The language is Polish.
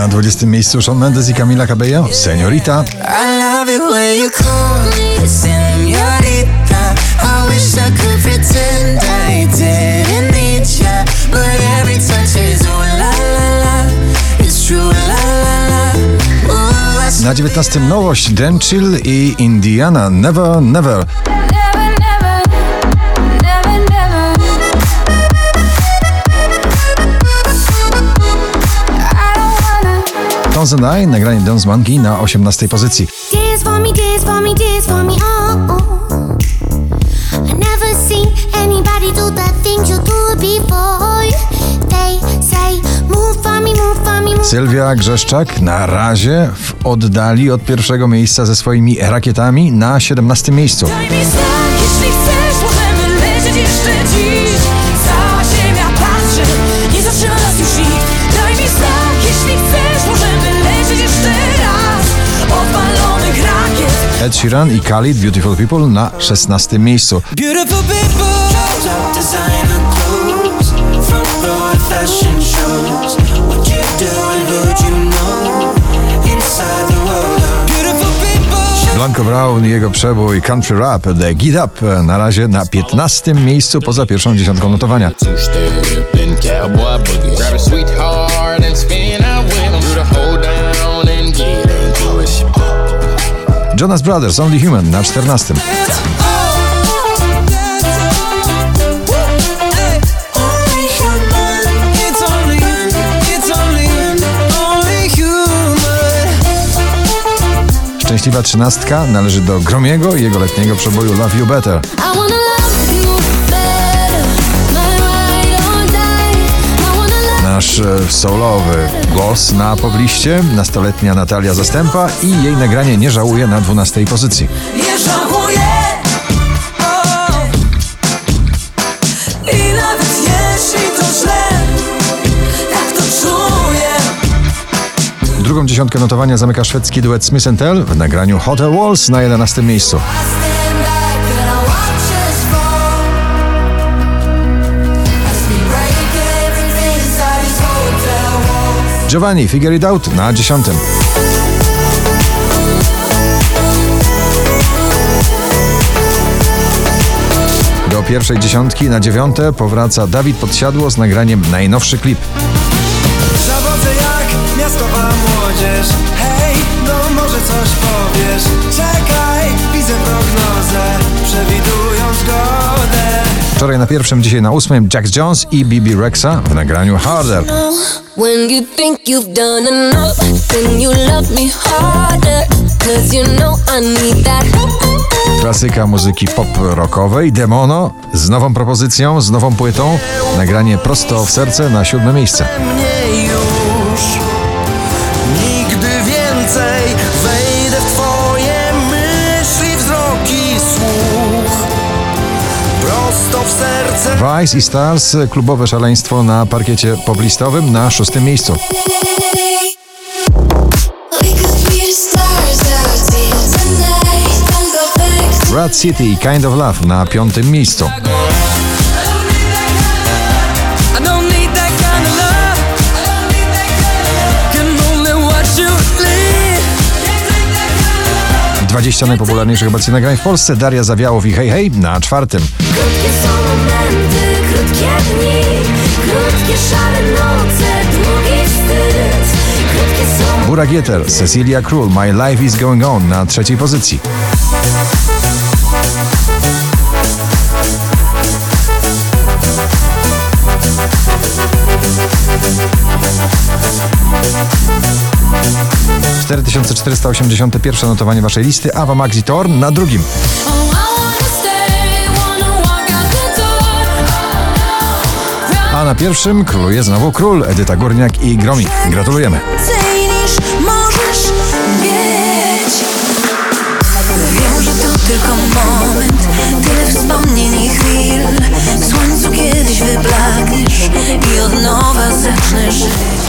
Na 20 miejscu Shawn Mendes i Camila Cabello, Seniorita. Na 19 nowość. Dan Chill i Indiana. Never, never, Tones and I, nagranie Monkey na 18 pozycji. Oh, oh. I never seen anybody do the things you do before. They say, move for me, move for me, move. Sylwia Grzeszczak na razie w oddali od pierwszego miejsca ze swoimi rakietami na 17 miejscu. Daj mi znak, jeśli chcesz, możemy lecieć jeszcze dziś Ed Sheeran i Khalid Beautiful People na 16 miejscu. Blanco Brown i jego przebój Country Rap The Get Up na razie na 15 miejscu poza pierwszą dziesiątką notowania. Jonas Brothers Only Human na 14. Only human. It's only, it's only, only human. Szczęśliwa trzynastka należy do Gromiego i jego letniego przeboju Love You Better. Soulowy głos na pobliście, nastoletnia Natalia Zastępa i jej nagranie nie żałuje na 12 pozycji. Nie żałuję o. I nawet jeśli to źle Tak to czuję Drugą dziesiątkę notowania zamyka szwedzki duet Smith Tell w nagraniu Hotel Walls na 11 miejscu. Giovanni Figure It Out na 10. Do pierwszej dziesiątki na dziewiąte powraca Dawid Podsiadło z nagraniem najnowszy klip. Zawodzę jak miastowa młodzież Hej, no może coś powiesz Czekaj, widzę prognozę Przewidują zgodę Wczoraj na pierwszym, dzisiaj na ósmym Jax Jones i Bibi Rexa w nagraniu Harder. Klasyka muzyki pop rockowej Demono z nową propozycją, z nową płytą. Nagranie prosto w serce na siódme miejsce. Vice i Stars, klubowe szaleństwo na parkiecie poplistowym na szóstym miejscu. Rat City Kind of Love na piątym miejscu. 20 najpopularniejszych obecnie nagrań w Polsce. Daria Zawiałow i Hej Hej na czwartym. Krótkie są momenty, krótkie dni, krótkie szare noce, długi wstyd. Krótkie są Bura Gieter, Cecilia Król, My Life is Going On na trzeciej pozycji. 4481 notowanie waszej listy. Ava Maxi Torn na drugim. A na pierwszym króluje znowu król Edyta Górniak i Gromi. Gratulujemy. Tylko moment, tyle wspomnień i chwil. W słońcu kiedyś wyblakniesz i od nowa zaczniesz żyć.